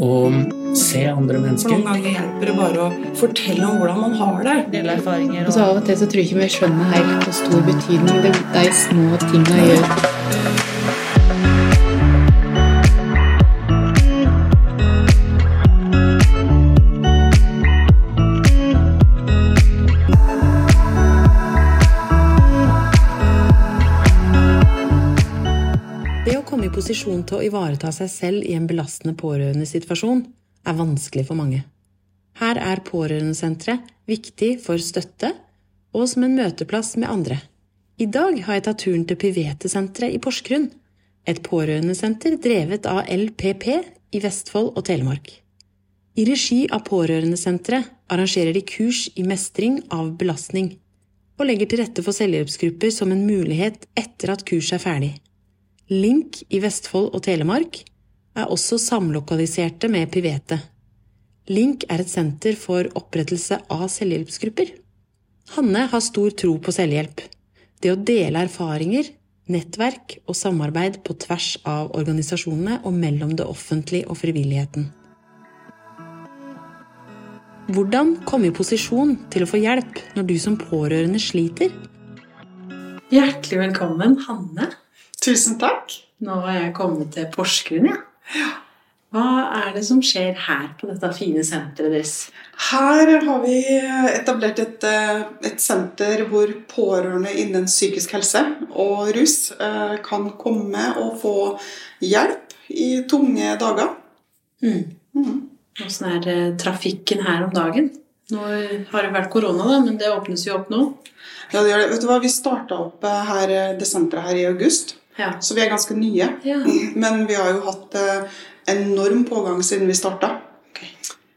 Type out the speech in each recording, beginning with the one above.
og se andre For mennesker. noen ganger hjelper det bare å fortelle om hvordan man har det. Dele erfaringer Og så av og til så tror jeg ikke vi skjønner helt hvor stor betydning det, de små tingene gjør. Posisjon til å ivareta seg selv i en belastende pårørendesituasjon er vanskelig for mange. Her er Pårørendesenteret viktig for støtte og som en møteplass med andre. I dag har jeg tatt turen til Pivete-senteret i Porsgrunn, et pårørendesenter drevet av LPP i Vestfold og Telemark. I regi av Pårørendesenteret arrangerer de kurs i mestring av belastning, og legger til rette for selvhjelpsgrupper som en mulighet etter at kurset er ferdig. Link i Vestfold og Telemark er også samlokaliserte med Pivete. Link er et senter for opprettelse av selvhjelpsgrupper. Hanne har stor tro på selvhjelp. Det å dele erfaringer, nettverk og samarbeid på tvers av organisasjonene og mellom det offentlige og frivilligheten. Hvordan komme i posisjon til å få hjelp når du som pårørende sliter? Hjertelig velkommen, Hanne. Tusen takk. Nå har jeg kommet til Porsgrunn, ja. Hva er det som skjer her på dette fine senteret deres? Her har vi etablert et, eh, et senter hvor pårørende innen psykisk helse og rus eh, kan komme og få hjelp i tunge dager. Mm. Åssen er eh, trafikken her om dagen? Nå har det vært korona, da, men det åpnes jo opp nå. Ja, det gjør det. Vet du hva? Vi starta opp her, det senteret her i august, Ja. så vi er ganske nye. ja. Men vi har jo hatt eh, enorm pågang siden vi starta. Ok.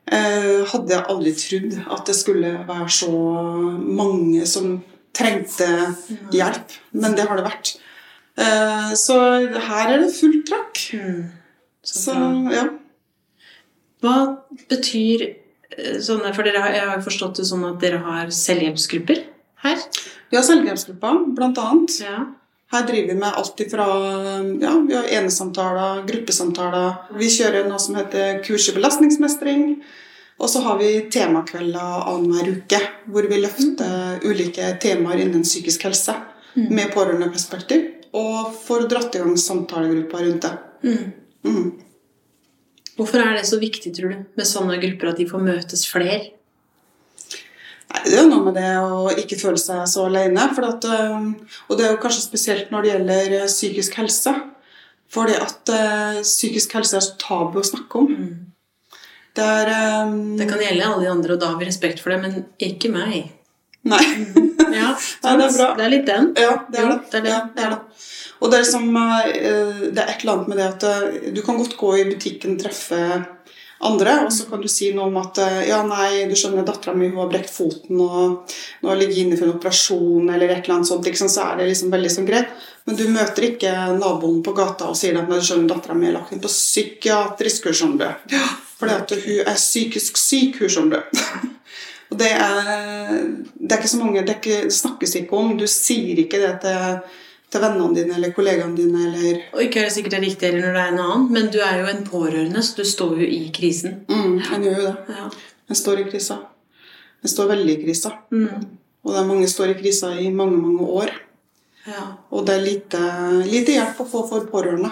Eh, hadde jeg aldri trodd at det skulle være så mange som trengte hjelp. Men det har det vært. Eh, så her er det fullt trakk. Mm. Så ja. Hva betyr sånne For dere har, jeg har forstått det sånn at dere har selvhjelpsgrupper her? Vi har selvhjelpsgrupper, blant annet. Ja. Her driver vi med alt ifra ja, vi har enesamtaler, gruppesamtaler. Vi kjører noe som heter kurs i belastningsmestring. Og så har vi temakvelder annenhver uke, hvor vi løfter ulike temaer innen psykisk helse med pårørendeperspektiv. Og får dratt i gang samtalegrupper rundt det. Mm. Mm. Hvorfor er det så viktig, tror du, med sånne grupper at de får møtes flere? Nei, Det er jo noe med det å ikke føle seg så alene. For at, øh, og det er jo kanskje spesielt når det gjelder øh, psykisk helse. Fordi at uh, psykisk helse er så tabu å snakke om. Det er um, Det kan gjelde alle de andre, og da har vi respekt for det, men ikke meg. Nei. Ja, Ja, det er bra. Det er litt den. Ja, det er det. det er det. Ja, det, er det. Og det er, liksom, uh, det er et eller annet med det at uh, du kan godt gå i butikken og treffe andre, og så kan du si noe om at øh, ja, nei, du skjønner, dattera mi har brekt foten og nå ligger inne for en operasjon eller et eller annet sånt, Liksom, så er det liksom veldig sånn greit. Men du møter ikke naboen på gata og sier at nei, du skjønner, dattera mi er lagt inn på psykiatrisk kurs om det. Fordi at hun er psykisk syk, hun skjønner du. Og det er, det er ikke så mange, det, ikke, det snakkes ikke om. Du sier ikke det til, til vennene dine eller kollegaene dine. eller... Og ikke er det sikkert det er riktig eller når det er en annen, men du er jo en pårørende, så du står jo i krisen. Mm, jeg gjør jo det. Ja. Jeg står i krisa. Jeg står veldig i krisa. Mm. Og det er mange står i krisa i mange, mange år. ja. Og det er lite, lite hjelp å få for pårørende.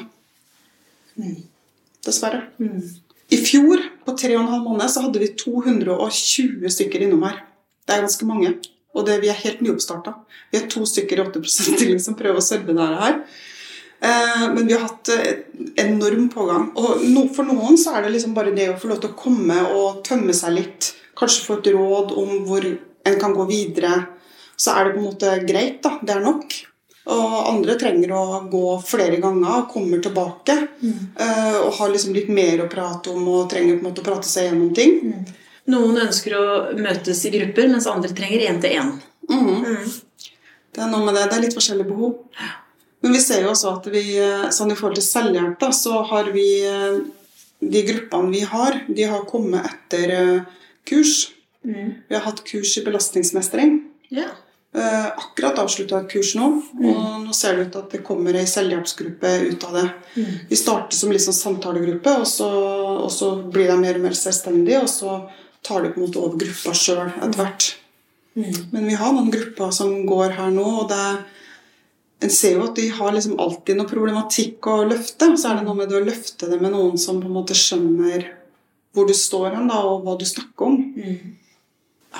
Dessverre. Mm. I fjor, på tre og en halv måned, så hadde vi 220 stykker innom her. Det er ganske mange. Og det, vi er helt nyoppstarta. Vi er to stykker i 8 stilling som prøver å serve det her. Eh, men vi har hatt eh, enorm pågang. Og no, for noen så er det liksom bare det å få lov til å komme og tømme seg litt. Kanskje få et råd om hvor en kan gå videre. Så er det på en måte greit. da, Det er nok. Og andre trenger å gå flere ganger og kommer tilbake. eh, og har liksom litt mer å prate om og trenger på en måte å prate seg gjennom ting. Noen ønsker å møtes i grupper, mens andre trenger én-til-én. Mhm. Det er noe med det. Det er litt forskjellige behov. Men vi ser jo også at vi, eh, sånn i forhold til selvhjelp, da, så har vi eh, De gruppene vi har, de har kommet etter kurs. kurs. Vi har hatt kurs i belastningsmestring. Ja. Eh, akkurat avslutta et kurs nå, og nå ser det ut til at det kommer ei selvhjelpsgruppe ut av det. Vi starter som sånn samtalegruppe, og så, og så blir de mer og mer selvstendige, og så tar du på en måte over gruppa sjøl etter hvert. Men vi har noen grupper som går her nå, og det en ser jo at de har liksom alltid noe problematikk å løfte. Så er det noe med det å løfte det med noen som på en måte skjønner hvor du står hen, da, og hva du snakker om.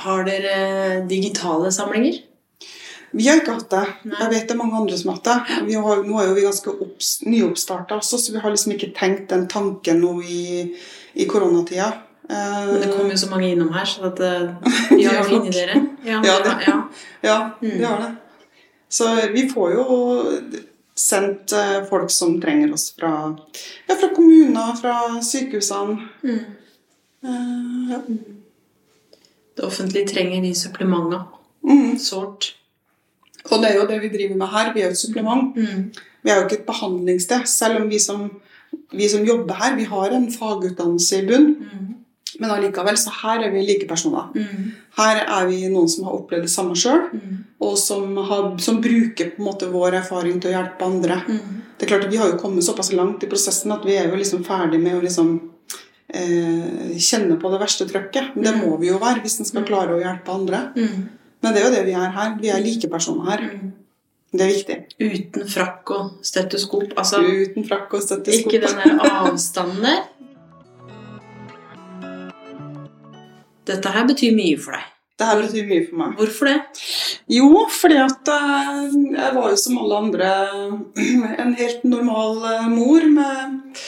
Har dere digitale samlinger? Vi har ikke hatt det. Nei. Jeg vet det er mange andre som har hatt det. Vi har, nå er jo vi ganske opps, nyoppstarta også, så vi har liksom ikke tenkt den tanken nå i, i koronatida. Men det kommer jo så mange innom her, så eh, vi har funnet dere. Ja, Ja, det, det- ja. Ja, Mm. vi har det. Så vi får jo sendt eh, folk som trenger oss fra, ja, fra kommuner, fra sykehusene. Mm. Eh, ja. Det offentlige trenger de supplementene. Mm. Sårt. Og det er jo det vi driver med her. Vi er jo et supplement. Mm. Vi er jo ikke et behandlingssted, selv om vi som, vi som jobber her, vi har en fagutdannelse i bunn. Mm. Men allikevel, så her er vi likepersoner. Mm. Her er vi noen som har opplevd det samme sjøl, Mm. og som, har, som bruker på en måte vår erfaring til å hjelpe andre. Mm. Det er klart at Vi har jo kommet såpass langt i prosessen at vi er jo liksom ferdig med å liksom, eh, kjenne på det verste trøkket. Men det må vi jo være hvis en skal klare å hjelpe andre. Mm. Men det er jo det vi er her. Vi er likepersoner her. Mm. Det er viktig. Uten frakk og støtteskop Altså, Uten frakk og støttesko. ikke den der avstanden der. Dette her betyr mye for deg. Det her betyr mye for meg. Hvorfor det? Jo, fordi at eh, jeg var jo som alle andre en helt normal eh, mor med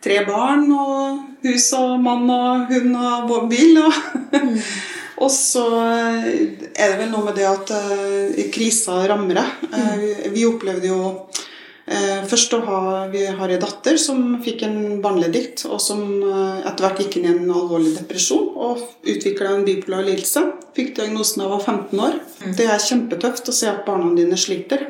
tre barn og hus og mann og hund og bil. Og, og så eh, er det vel noe med det at krisa rammer deg. Mm. Vi opplevde jo først å ha Vi har en datter som fikk en barneleddgikt, og som eh, etter hvert gikk inn i en alvorlig depresjon og utvikla en bipolar lidelse. Fikk diagnosen da hun var 15 år. Det er kjempetøft å se at barna dine sliter.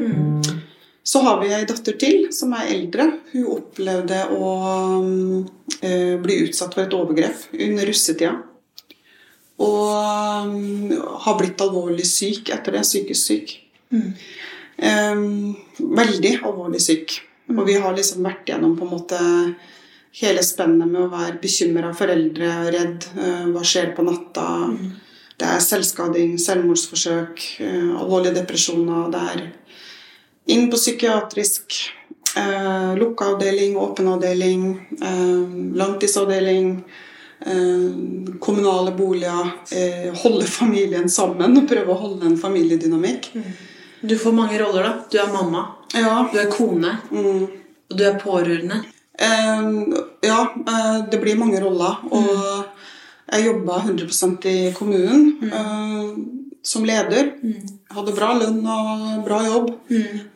Så har vi ei datter til som er eldre. Hun opplevde å mm, eh, bli utsatt for et overgrep under russetida. Og mm, har blitt alvorlig syk etter det. Psykisk syk. Eh, veldig alvorlig syk. Og vi har liksom vært gjennom på en måte hele spennet med å være bekymra foreldre, redd. eh, hva skjer på natta? Det er selvskading, selvmordsforsøk, eh, alvorlige depresjoner. Det er inn på psykiatrisk, eh, lukka avdeling, åpen avdeling, eh, langtidsavdeling, eh, kommunale boliger. Eh, holde familien sammen og prøve å holde en familiedynamikk. Du får mange roller, da. Du er mamma, Ja, du er kone, mm. og du er pårørende. Eh, ja, eh, det blir mange roller. Og jeg jobba 100% i kommunen eh, som leder. Hadde bra lønn og bra jobb.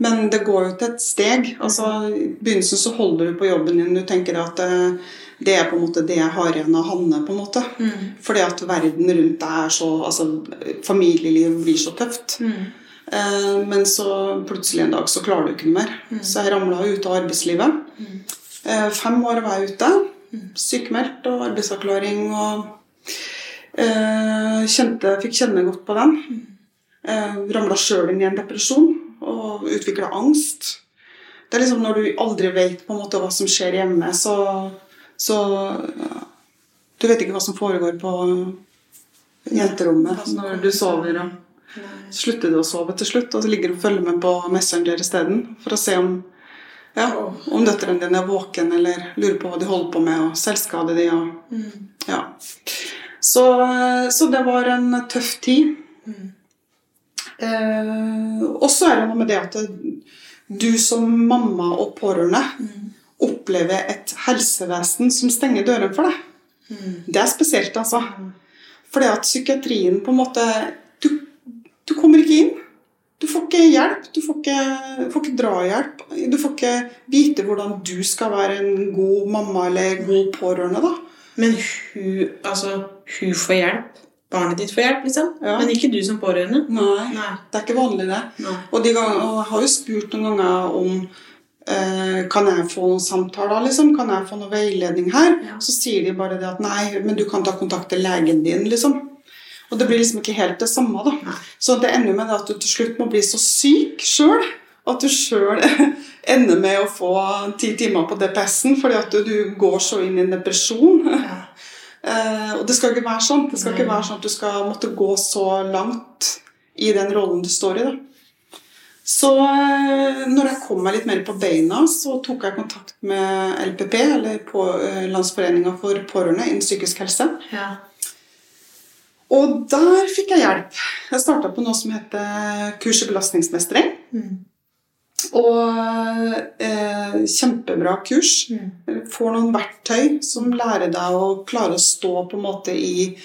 Men det går jo til et steg. Altså, I begynnelsen så holder du på jobben din. Du tenker at eh, det er på en måte det jeg har igjen av Hanne. på en måte. Fordi at verden rundt deg er så altså, Familielivet blir så tøft. Eh, men så plutselig en dag så klarer du ikke noe mer. Så jeg ramla ut av arbeidslivet. Eh, fem år var jeg ute. Sykemeldt og arbeidsavklaring. og eh, kjente, Fikk kjenne godt på den. Eh, ramla sjøl inn i en depresjon og utvikla angst. Det er liksom Når du aldri vet på en måte hva som skjer hjemme, så, så Du vet ikke hva som foregår på jenterommet når du sover. og så slutter du å sove til slutt, og så ligger du og følger med på Messenger isteden. For å se om, ja, om døtrene dine er våken eller lurer på hva de holder på med, og selvskader de. Og, ja. så, så det var en tøff tid. Eh, og så er det noe med det at du som mamma og pårørende opplever et helsevesen som stenger dørene for deg. Det er spesielt, altså. Fordi at psykiatrien på en måte Du, du kommer ikke inn. Du får ikke hjelp. Du får ikke, får ikke drahjelp. Du får ikke vite hvordan du skal være en god mamma eller god pårørende. da. Men hun, altså, hun får hjelp barnet ditt får hjelp, liksom. Ja. Men ikke du som pårørende. Nei, Nei. det er ikke vanlig, det. Nei. Og, de ganger, og jeg har jo spurt noen ganger om eh, Kan jeg få noen samtaler, liksom? Kan jeg få noe veiledning her? Ja. Så sier de bare det at nei, men du kan ta kontakt til legen din, liksom. Og det blir liksom ikke helt det samme, da. Så det ender med at du til slutt må bli så syk sjøl at du sjøl ender med å få ti timer på DPS-en fordi at du, du går så inn i en depresjon. Ja. Eh, og det skal ikke være sånn. Det skal ikke være sånn at du skal måtte gå så langt i den rollen du står i. Da. Så eh, når jeg kom meg litt mer på beina, så tok jeg kontakt med LPP, eller på, eh, Landsforeninga for pårørende innen psykisk helse. Ja. Og der fikk jeg hjelp. Jeg starta på noe som heter kurs i belastningsmestring. Mm. Og eh, kjempebra kurs. Mm. Får noen verktøy som lærer deg å klare å stå på en måte i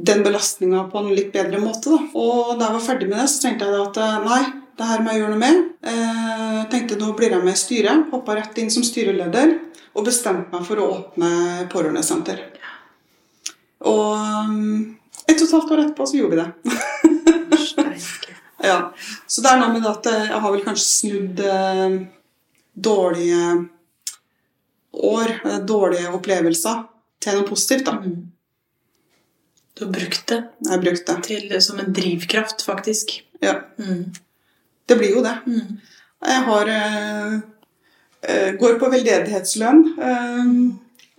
den belastninga på en litt bedre måte. Da. Og da jeg var ferdig med det, så tenkte jeg at eh, nei, det her må jeg gjøre noe med. Eh, tenkte nå blir jeg med i styret. Hoppa rett inn som styreleder og bestemte meg for å åpne pårørendesenter. Og um, ett og et halvt år etterpå så gjorde vi det. Ja, så det er noe med det at eh, jeg har vel kanskje snudd eh, dårlige år, eh, dårlige opplevelser, til noe positivt. da. Mm. Du har brukt det Jeg har brukt det. til, som en drivkraft, faktisk. Ja, Mm. det blir jo det. Mm. Jeg har eh, eh, går på veldedighetslønn. Eh,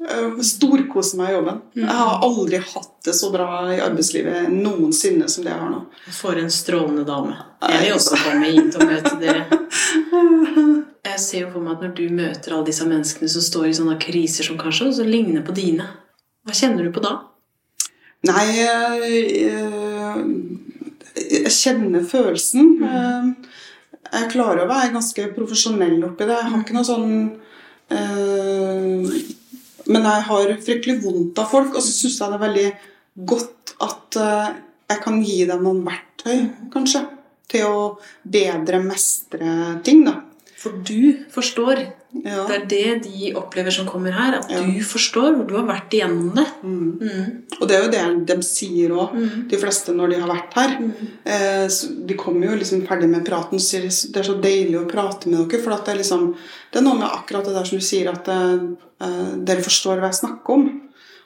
eh, storkoser meg i jobben. Jeg har aldri hatt det så bra i arbeidslivet noensinne som det jeg har nå. For en strålende dame. Jeg vil også komme hit og møte dere. Jeg ser jo for meg at når du møter alle disse menneskene som står i sånne kriser som kanskje også ligner på dine, hva kjenner du på da? Nei, jeg, jeg kjenner følelsen. Jeg klarer å være ganske profesjonell oppi det. Jeg har ikke noe sånn eh, Men jeg har fryktelig vondt av folk, og så syns jeg det er veldig godt at eh, jeg kan gi dem noen verktøy, kanskje, til å bedre mestre ting, da. For du forstår. Ja. Det er det de opplever som kommer her. At Ja. du forstår, hvor du har vært igjennom det. Mm. Mm. Og det er jo det de sier òg, Mm. de fleste når de har vært her. Eh, så de kommer jo liksom ferdig med praten og sier det er så deilig å prate med dere. For at det, er liksom, det er noe med akkurat det der som du sier, at eh, dere forstår hva jeg snakker om.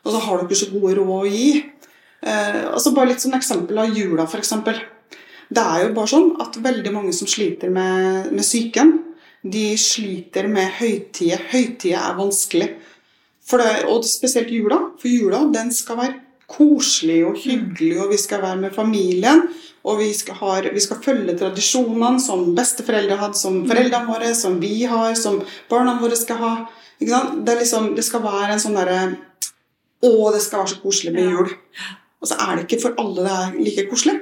Og så har dere så gode råd å gi. Eh, altså Bare litt sånn eksempel av jula, f.eks. Det er jo bare sånn at veldig mange som sliter med, med psyken, de sliter med høytider. Høytider er vanskelig. Det, og spesielt jula. For jula den skal være koselig og hyggelig, og vi skal være med familien. Og vi skal, ha, vi skal følge tradisjonene som besteforeldre hadde, som foreldrene våre, som vi har, som barna våre skal ha. Det, liksom, det skal være en sånn derre Å, det skal være så koselig med jul. Og så er det ikke for alle det er like koselig.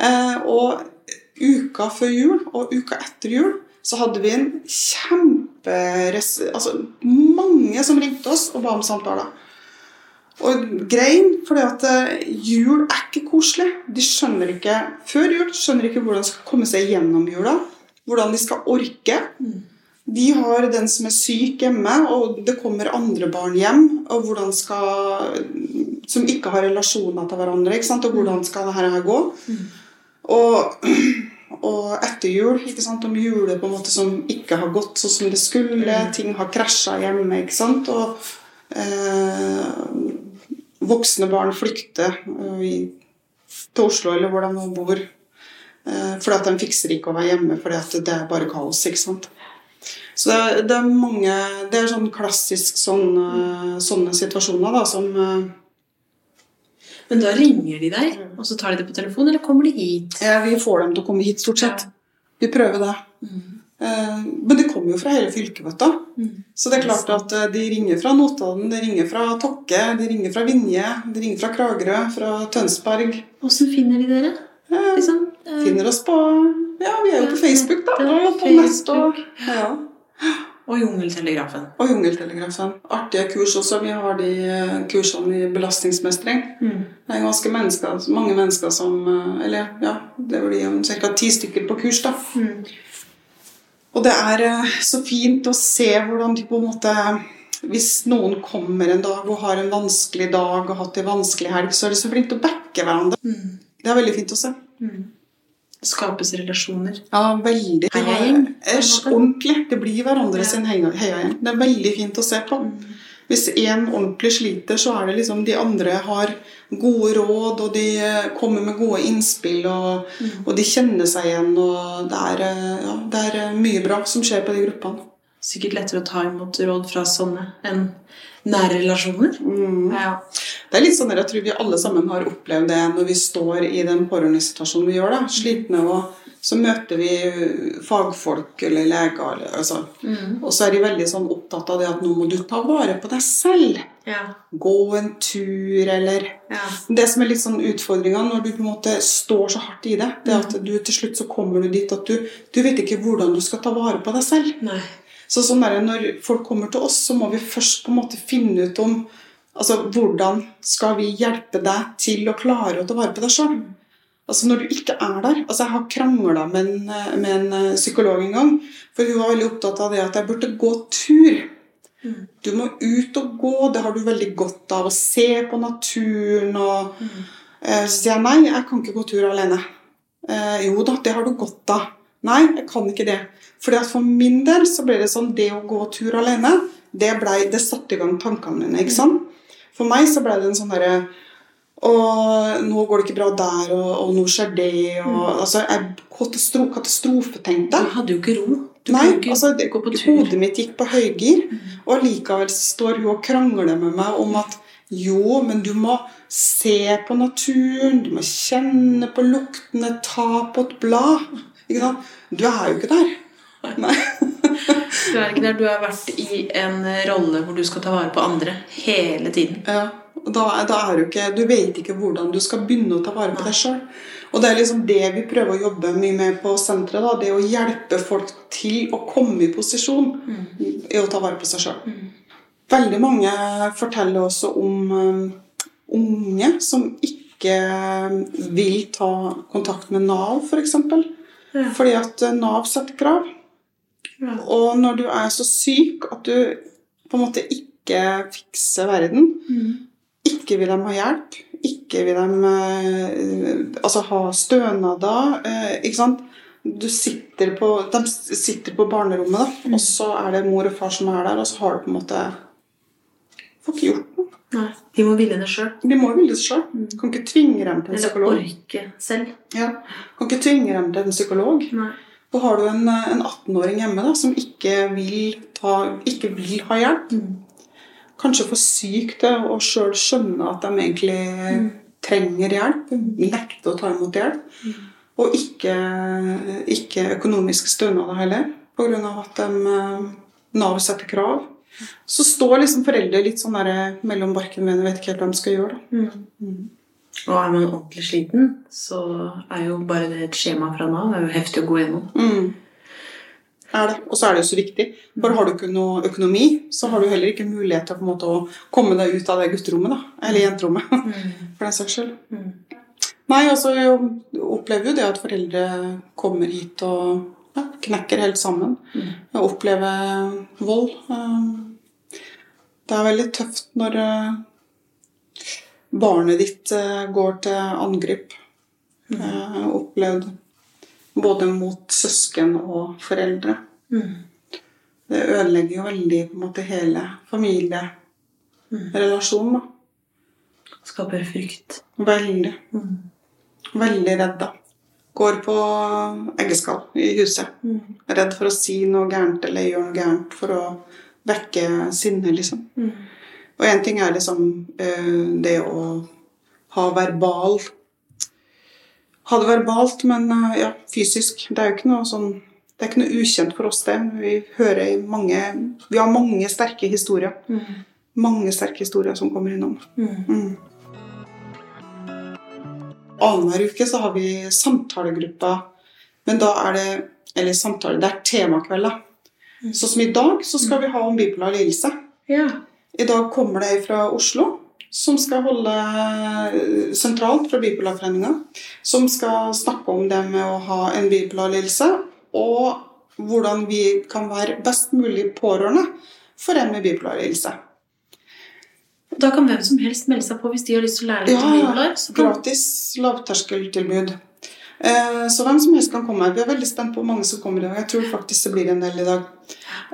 Eh, og uka før jul og uka etter jul så hadde vi en kjempe... Altså mange som ringte oss og ba om samtaler. Og grein, fordi at eh, jul er ikke koselig. De skjønner ikke før jul skjønner ikke hvordan de skal komme seg gjennom jula. Hvordan de skal orke. De har den som er syk hjemme, og det kommer andre barn hjem. og hvordan skal, Som ikke har relasjoner til hverandre. ikke sant? Og hvordan skal dette her gå? Og, og etter jul, ikke sant? om julet på en måte som ikke har gått sånn som det skulle. Ting har krasja hjemme. ikke sant? Og eh, voksne barn flykter eh, i- til Oslo eller hvor de nå bor. Eh, fordi at de fikser ikke å være hjemme fordi at det er bare kaos. ikke sant? Så det er, det er mange Det er sånn klassisk sånne, sånne situasjoner da, som eh, Men da ringer de deg, og så tar de det på telefon, eller kommer de hit? ja, Vi får dem til å komme hit, stort sett. Vi prøver det. Mm. Men det kommer jo fra hele fylket, vet du. Så det er klart at eh, de ringer fra Notodden, de ringer fra Tokke, de ringer fra Vinje, de ringer fra Kragerø, fra Tønsberg. Åssen finner de dere? Eh, Liksom? Eh, Finner oss på Ja, vi er jo på Facebook, da. Og på nett og ja. Og Jungeltelegrafen. Og Jungeltelegrafen. Artige kurs også. Vi har de eh, kursene i belastningsmestring. Det er ganske mennesker, mange mennesker som eh, Eller ja, det blir ca. ti stykker på kurs. da. Og det er eh, så fint å se hvordan de på en måte hvis noen kommer en dag og har en vanskelig dag og har hatt en vanskelig helg, så er de så flinke til å backe hverandre. Det er veldig fint å se. Det skapes relasjoner. Ja, veldig. Heiagjeng, ordentlig. Det blir hverandre Ja. sin heia- heiagjeng. Det er veldig fint å se på. Hvis én ordentlig sliter, så er det liksom de andre har gode råd, og de eh, kommer med gode innspill, og, og de kjenner seg igjen, og det er, eh, ja, det er eh, mye bra som skjer på de gruppene. Sikkert lettere å ta imot råd fra sånne enn nære relasjoner. Ja. Det er litt sånn at Jeg tror vi alle sammen har opplevd det når vi står i den pårørendesituasjonen vi gjør. da, Slitne, og så møter vi fagfolk eller leger. Eller, altså. Og så er de veldig sånn opptatt av det at nå må du ta vare på deg selv. Ja. Gå en tur, eller Ja. Det som er litt sånn utfordringa når du på en måte står så hardt i det, det er at du til slutt så kommer du dit at du, du vet ikke hvordan du skal ta vare på deg selv. Nei. Så sånn der, Når folk kommer til oss, så må vi først på en måte finne ut om altså, hvordan skal vi hjelpe deg til å klare å ta vare på deg sjøl. Altså, når du ikke er der altså, Jeg har krangla med, eh, med en eh, psykolog en gang. For hun var veldig opptatt av det at jeg burde gå tur. Du må ut og gå. Det har du veldig godt av. Å se på naturen og mm. Så sier jeg nei, jeg kan ikke gå tur alene. Eh, jo da, det har du godt av. Nei, jeg kan ikke det. Fordi at For min del så ble det sånn det å gå tur alene, det, ble, det satte i gang tankene mine. ikke sant? For meg så ble det en sånn derre og nå går det ikke bra der, og, og nå skjer det og, altså, Jeg katastro, katastrofetenkte. Du hadde jo ikke ro. Du Nei, ikke altså, det, gå på tur. hodet mitt gikk på høygir, og allikevel står hun og krangler med meg om at jo, men du må se på naturen, du må kjenne på luktene, ta på et blad. Du er jo ikke der. Nei. Du er ikke der. Du har vært i en rolle hvor du skal ta vare på andre hele tiden. Ja, og da, da er du ikke Du vet ikke hvordan du skal begynne å ta vare på deg sjøl. Og det er liksom det vi prøver å jobbe mye med på senteret. da, Det å hjelpe folk til å komme i posisjon i å ta vare på seg sjøl. Veldig mange forteller også om eh, unge som ikke vil ta kontakt med Nav, f.eks. For. Ja. Fordi at eh, Nav setter krav. Og når du er så syk at du på en måte ikke fikser verden, ikke vil de ha hjelp, ikke vil de eh, altså ha stønader, eh, ikke sant? Du sitter på, de sitter på barnerommet, da, og så er det mor og far som er der, og så har du på en måte Får ikke gjort noe. Nei. De må ville det sjøl. De må ville det sjøl. Kan ikke tvinge dem til en psykolog. Eller orke selv. Ja. Kan ikke tvinge dem til en psykolog. Nei. Og har du en, eh, en 18-åring hjemme da, som ikke vil, ta, ikke vil ha hjelp, kanskje for syk til å sjøl skjønne at de egentlig trenger hjelp, Nekte å ta imot hjelp, og ikke, ikke økonomiske stønader heller, pga. at de, eh, Nav setter krav, så står liksom foreldre litt sånn der mellom barken og vet ikke helt hva de skal gjøre. Da. Og er man ordentlig sliten, så er jo bare det et skjema fra Nav. Det er jo heftig å gå gjennom. Mm. Er det. Og så er det jo så viktig. For har du ikke noe økonomi, så har du heller ikke mulighet til måte å komme deg ut av det gutterommet. da, Eller jenterommet, for den saks skyld. Nei, altså, jeg opplever jo det at foreldre kommer hit og ja, knekker helt sammen. Mm. opplever vold. Eh, Det er veldig tøft når eh, barnet ditt eh, går til angrep. Mm. har opplevd både mot søsken og foreldre. Det ødelegger jo veldig på en måte hele familierelasjonen. da. Skaper frykt. Veldig. Veldig redd, da. Går på eggeskall i huset. Redd for å si noe gærent eller gjøre noe gærent for å vekke sinnet, liksom. Og én ting er liksom eh, det å ha verbal Ha det verbalt, men eh, ja, fysisk. Det er jo ikke noe sånn det er ikke noe ukjent for oss, det. Vi hører mange Vi har mange sterke historier. Mange sterke historier som kommer innom. Mm. Annenhver uke så har vi samtalegrupper, men da er det Eller samtale, det er temakvelder. Sånn som i dag, så skal vi ha om bipolar lidelse. Ja. I dag kommer det fra Oslo, som skal holde eh, sentralt fra Bipolarforeninga. Som skal snakke om det med å ha en bipolar lidelse, og hvordan vi kan være best mulig pårørende for en med bipolar lidelse. Da kan hvem som helst melde seg på hvis de har lyst til å lære litt Ja, om bipolar. Ja, Gratis lavterskeltilbud. Eh, Så hvem som helst kan komme. Vi er veldig spent på hvor mange som kommer i dag. Jeg tror faktisk det blir en del i dag.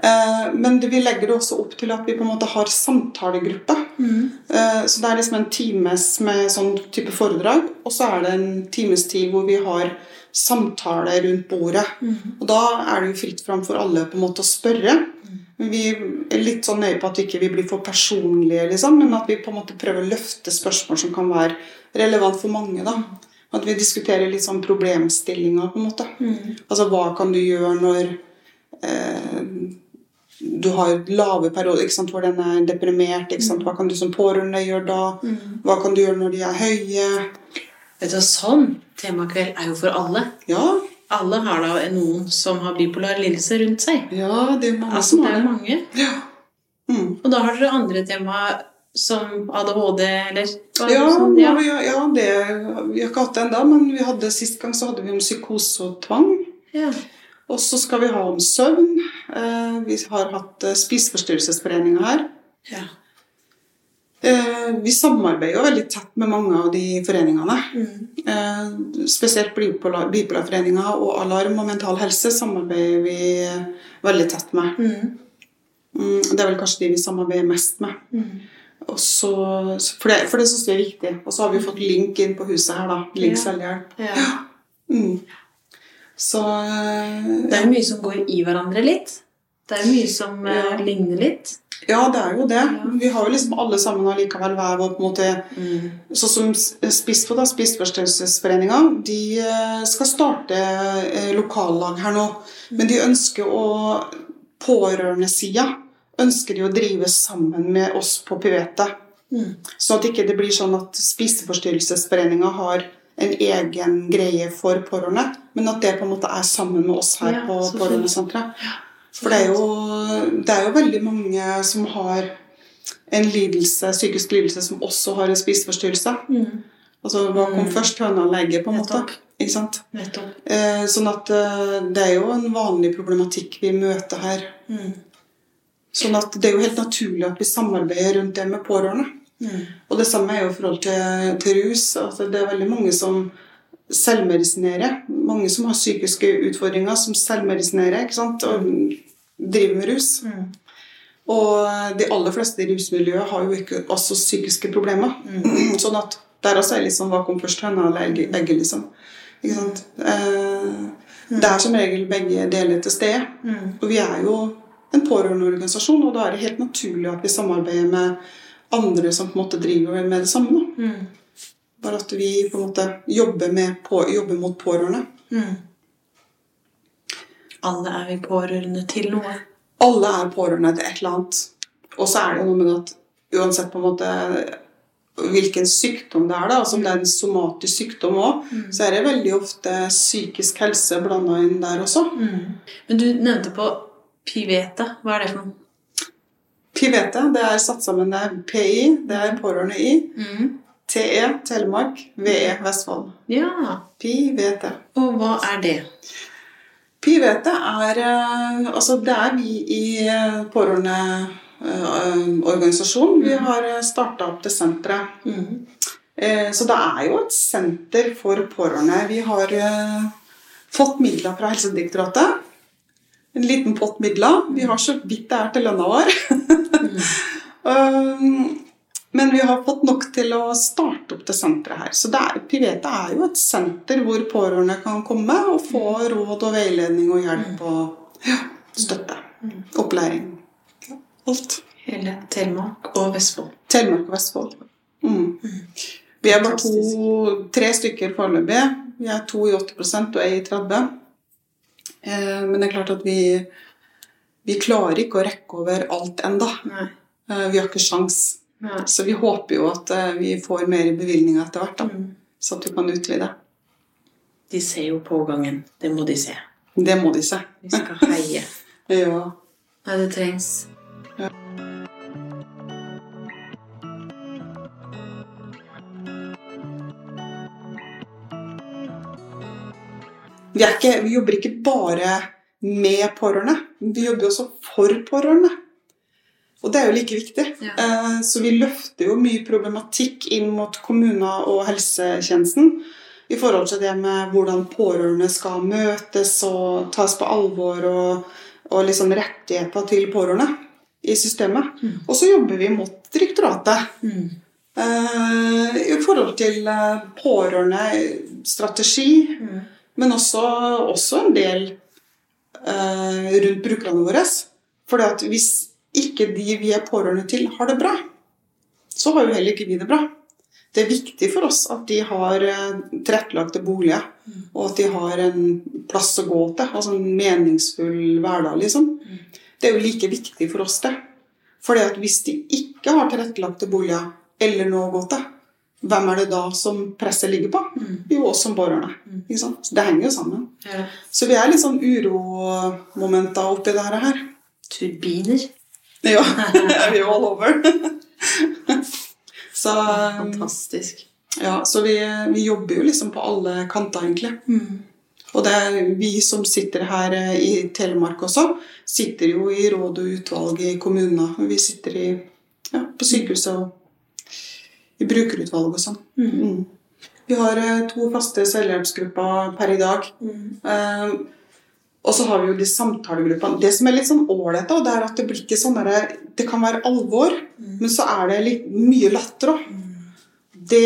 Eh, Men det- vi legger det også opp til at vi på en måte har samtalegruppe. Eh, Så det er liksom en times med sånn type foredrag, og så er det en times tid hvor vi har samtale rundt bordet. Og da er det jo fritt fram for alle på en måte å spørre. Men Vi er litt sånn nøye på at vi ikke blir for personlige, liksom, men at vi på en måte prøver å løfte spørsmål som kan være relevant for mange. da. At vi diskuterer litt sånn problemstillinga, på en måte. Altså hva kan du gjøre når eh, du har lave perioder ikke sant, hvor den er deprimert? ikke sant? Hva kan du som pårørende gjøre da? Hva kan du gjøre når de er høye? Vet du, sånn temakveld er jo for alle. Ja, Alle har da noen som har bipolar lidelse rundt seg. ja det er mange Altså, som det er mange. Ja. Mm. Og da har dere andre tema som ADHD, eller er Ja, sånn? ja. vi, ja det, vi har ikke hatt det ennå, men vi hadde, sist gang så hadde vi om psykose og tvang. ja. Og så skal vi ha om søvn. Eh, vi har hatt eh, Spiseforstyrrelsesforeninga her. ja. Eh, vi samarbeider jo veldig tett med mange av de foreningene. Mm. Eh, spesielt Bipolar- Bipolarforeninga og Alarm og Mental Helse samarbeider vi eh, veldig tett med. Mm. Mm, det er vel kanskje de vi samarbeider mest med. Mm. Og så, for det, for det syns vi er viktig. Og så har vi fått link inn på huset her, da. Link selvhjelp. ja. Mm. Så eh, Det er jo mye som går i hverandre litt. Det er jo mye som eh, Ja. ligner litt. Ja, det er jo det. Vi har jo liksom alle sammen allikevel hver vår på en måte Sånn som SPISFO, da, Spiseforstyrrelsesforeninga, de eh, skal starte eh, lokallag her nå. Men de ønsker å Pårørendesida ønsker de å drive sammen med oss på pivetet. Mm. Så at ikke det blir sånn at Spiseforstyrrelsesforeninga har en egen greie for pårørende, men at det på en måte er sammen med oss her Ja, på. Pårørendesenteret. For det er, jo, det er jo veldig mange som har en lidelse, psykisk lidelse som også har en spiseforstyrrelse. Mm. Altså hva kom først, høna eller egget, på en måte. Ikke sant? Nettopp. Eh, sånn at eh, det er jo en vanlig problematikk vi møter her. Mm. Sånn at det er jo helt naturlig at vi samarbeider rundt det med pårørende. Mm. Og det samme er jo i forhold til, til rus. Altså, det er veldig mange som selvmedisinerer. Mange som har psykiske utfordringer, som selvmedisinerer ikke sant? og driver med rus. Mm. Og de aller fleste i rusmiljøet har jo ikke også psykiske problemer. Mm. Sånn at der også er liksom hva kom først, høna eller egget, liksom. Ikke sant? Eh, Det er som regel begge deler til stede. Mm. Og vi er jo en pårørendeorganisasjon, og da er det helt naturlig at vi samarbeider med andre som på en måte driver med det samme. Da. Mm. Bare at vi på en måte jobber, med på, jobber mot pårørende. Mm. Alle er vi pårørende til noe. Alle er pårørende til et eller annet. Og så er det noe med at uansett på en måte hvilken sykdom det er, da, altså om det er en somatisk sykdom òg, så er det veldig ofte psykisk helse blanda inn der også. Mm. Men du nevnte på Piveta. Hva er det for noe? Pivete, det er satt sammen det er PI, det er pårørende i. Mm. TE, Telemark. VE, Vestfold. Ja. Pivete. Og hva er det? Pivete er eh, Altså, det er vi i pårørende pårørendeorganisasjonen. Vi har starta opp det senteret. Mm. Eh, Så det er jo et senter for pårørende. Vi har eh, fått midler fra Helsedirektoratet. En liten pott midler. Vi har så vidt det er til lønna vår. Um, Men vi har fått nok til å starte opp det senteret her. Så er, Pivete er jo et senter hvor pårørende kan komme og få råd og veiledning og hjelp og ja, støtte. Opplæring. Alt. Hele Telemark og Vestfold. Telemark og Vestfold. Mm. Vi er bare to, tre stykker foreløpig. Vi er to i 80 og ei i 30 eh, Men det er klart at vi, vi klarer ikke å rekke over alt enda. Nei. Eh, vi har ikke sjans. Nei. Så vi håper jo at eh, vi får mer bevilgninger etter hvert. da, Mm. Så at vi kan utvide. De ser jo pågangen. Det må de se. Det må de se. Vi skal heie. Ja. Nei, det trengs. Vi, ikke, vi jobber ikke bare med pårørende. Vi jobber også for pårørende. Og det er jo like viktig. Ja. Eh, Så vi løfter jo mye problematikk inn mot kommuner og helsetjenesten i forhold til det med hvordan pårørende skal møtes og tas på alvor, og, og liksom rettigheter til pårørende i systemet. Og så jobber vi mot direktoratet Mm. eh, i forhold til pårørende pårørendestrategi, Mm. Men også, også en del eh, rundt brukerne våre. For hvis ikke de vi er pårørende til, har det bra, så har jo heller ikke vi det bra. Det er viktig for oss at de har eh, tilrettelagte boliger, og at de har en plass å gå til. Altså en meningsfull hverdag, liksom. Det er jo like viktig for oss, det. For hvis de ikke har tilrettelagte boliger eller noe å gå til, hvem er det da som presset ligger på? Jo, oss som pårørende. Ikke sant? Så det henger jo sammen. Ja. Så vi er litt sånn uromomenter oppi det her. Turbiner. Ja, vi er all over. så Fantastisk. ja, så vi, vi jobber jo liksom på alle kanter, egentlig. Og det er vi som sitter her eh, i Telemark også, sitter jo i råd og utvalg i kommuner. Vi sitter i, ja, på sykehuset og i brukerutvalg og sånn. Mm. Vi har eh, to faste selvhjelpsgrupper per i dag. Eh, og så har vi jo de samtalegruppene. Det som er litt sånn ålreit, det er at det blir ikke sånn Det kan være alvor, men så er det litt mye latter òg. Det,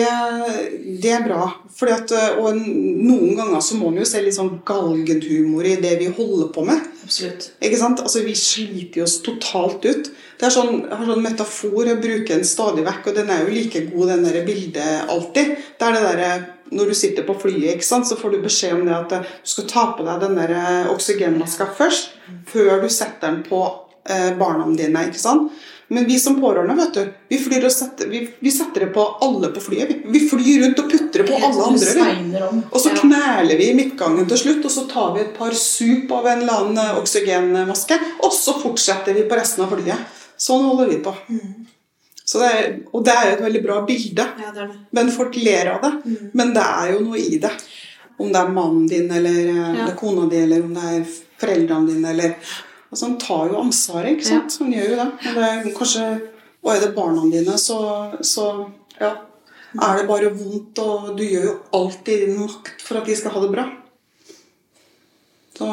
det er bra. Fordi at, og noen ganger så må man jo se litt sånn galgenhumor i det vi holder på med. Absolutt. Ikke sant? Altså, Vi sliter oss totalt ut. Det er sånn, jeg har sånn metafor jeg bruker den stadig vekk, og den er jo like god, den der bildet alltid. Det er det der, Når du sitter på flyet, ikke sant, så får du beskjed om det at eh, du skal ta på deg den der eh, oksygenmaska først, før du setter den på eh, barna dine. ikke sant? Men vi som pårørende vet du, vi, flyr og setter, vi, vi setter det på alle på flyet. Vi, vi flyr rundt og putter det på alle andre. Og så kneler vi i midtgangen til slutt, og så tar vi et par sup av en eller annen oksygenmaske, og så fortsetter vi på resten av flyet. Sånn holder vi på. Så det er, og det er jo et veldig bra bilde. Ja, det det. Men folk ler av det. Men det er jo noe i det. Om det er mannen din, eller eh, Ja. kona di, eller om det er foreldrene dine, eller Altså, han tar jo ansvaret, ikke sant? Han gjør jo det. Og det er kanskje Og er det barna dine, så, så ja, er det bare vondt, og du gjør jo alt i din makt for at de skal ha det bra. Så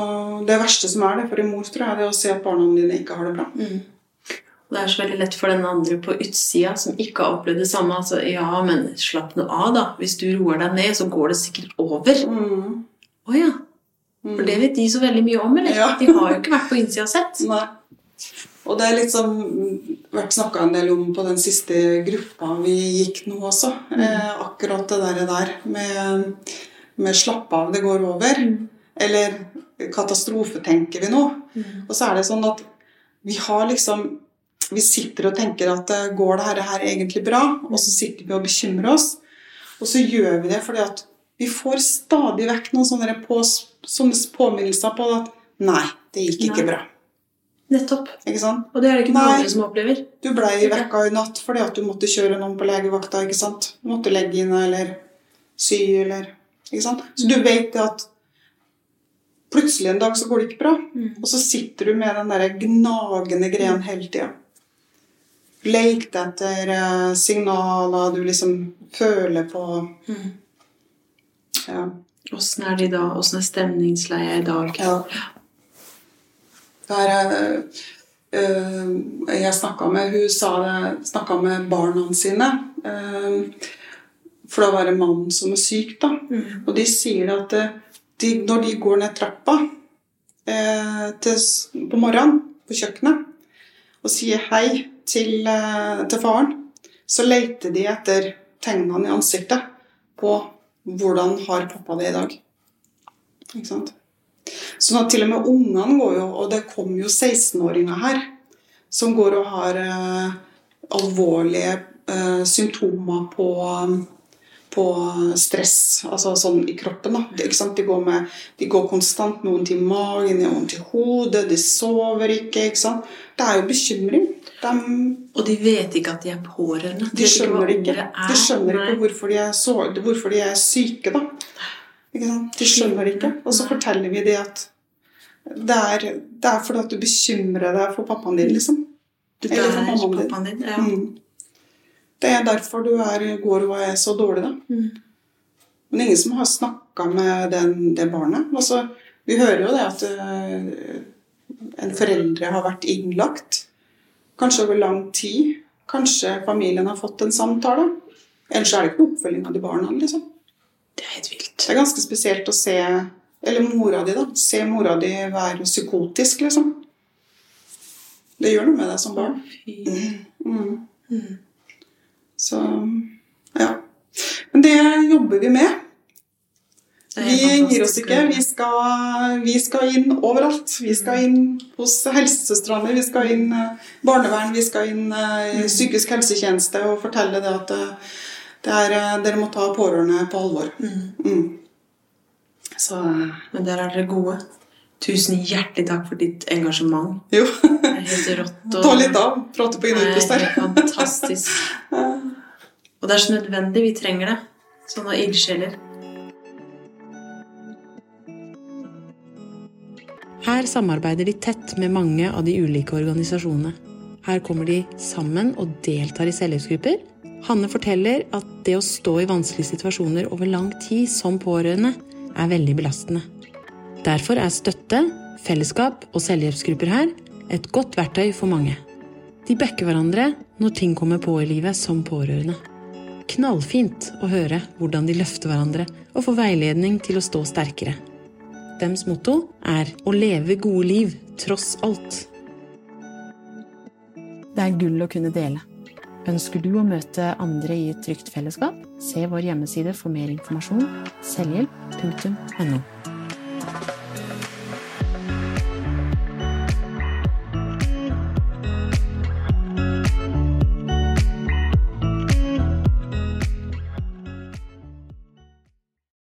Det verste som er det for en mor, tror jeg, det er å se at barna dine ikke har det bra. Og Det er så veldig lett for den andre på utsida som ikke har opplevd det samme. Altså, ja, men slapp nå av, da. Hvis du roer deg ned, så går det sikkert over. Å ja. For det vet de så veldig mye om, eller? Ja. De har jo ikke vært på innsida og sett. Nei. Og det er litt sånn vært snakka en del om på den siste gruppa vi gikk nå også. Eh, akkurat det der, der med, med 'slapp av, det går over'. Eller 'katastrofe, tenker vi nå'. Og så er det sånn at vi har liksom Vi sitter og tenker at eh, går det her, her egentlig bra? Og så sitter vi og bekymrer oss. Og så gjør vi det fordi at vi får stadig vekk noen sånne, på, sånne påminnelser på at nei, det gikk ikke Nei. bra. Nettopp. Ikke sant? Og det er det ikke noen Nei. andre som opplever. Du blei vekka i natt fordi at du måtte kjøre noen på legevakta. ikke sant? Du måtte legge inn eller sy eller ikke sant? Så du vet at plutselig en dag så går det ikke bra. Og så sitter du med den der gnagende greien hele tida. Leite etter eh, signaler du liksom føler på Ja. Åssen er de da? Åssen er stemningsleiet i dag? Ja. Der, eh, jeg snakka med Hun sa det, snakka med barna sine. Øh, for da var det mannen som er syk, da. Og de sier at de, når de går ned trappa øh, til, på morgenen på kjøkkenet og sier hei til, til faren, så leter de etter tegnene i ansiktet på hvordan har pappa det i dag. Ikke sant? Sånn at til og med ungene går jo, og det kommer jo 16-åringer her, som går og har eh, alvorlige eh, symptomer på, på stress, altså sånn i kroppen. sant? De, går med, de går konstant noen til magen, noen til hodet, de sover ikke. ikke? Det er jo bekymring. De, Og de vet ikke at de er pårørende. de skjønner ikke. De skjønner ikke hvorfor de er, så, hvorfor de er syke, da. De skjønner ikke. Og så forteller vi dem at det er, det er fordi at du bekymrer deg for pappaen din, liksom. Du bærer pappaen din. Ja. Mm. Det er derfor du er, går og er så dårlig, da. Mm. Men ingen som har snakka med den, det barnet. Altså, vi hører jo det at uh, en foreldre har vært innlagt. Kanskje over lang tid. Kanskje familien har fått en samtale. Ellers er det ikke noe oppfølging av de barna. liksom. Det er helt vilt. Det er ganske spesielt å se Eller mora di, da. Se mora di være psykotisk, liksom. Det gjør noe med deg som barn. Mm. Mm. Så ja. Men det jobber vi med. Vi gir oss ikke. Vi skal, vi skal inn overalt. Vi skal inn hos helsesøstrene, vi skal inn eh, barnevern, vi skal inn eh, i psykisk helsetjeneste og fortelle det at eh, det er, dere må ta pårørende på alvor. Mm. Så Men der er dere gode. Tusen hjertelig takk for ditt engasjement. jo, Det er helt rått. og- ta litt av. Prate på Det innpust er fantastisk. Og det er så nødvendig. Vi trenger det. Sånne ildsjeler. Her samarbeider de tett med mange av de ulike organisasjonene. Her kommer de sammen og deltar i selvhjelpsgrupper. Hanne forteller at det å stå i vanskelige situasjoner over lang tid som pårørende er veldig belastende. Derfor er støtte, fellesskap og selvhjelpsgrupper her et godt verktøy for mange. De backer hverandre når ting kommer på i livet som pårørende. Knallfint å høre hvordan de løfter hverandre og får veiledning til å stå sterkere. Dems motto er å leve gode liv tross alt. Det er gull å kunne dele. Ønsker du å møte andre i et trygt fellesskap? Se vår hjemmeside for mer informasjon selvhjelp.no.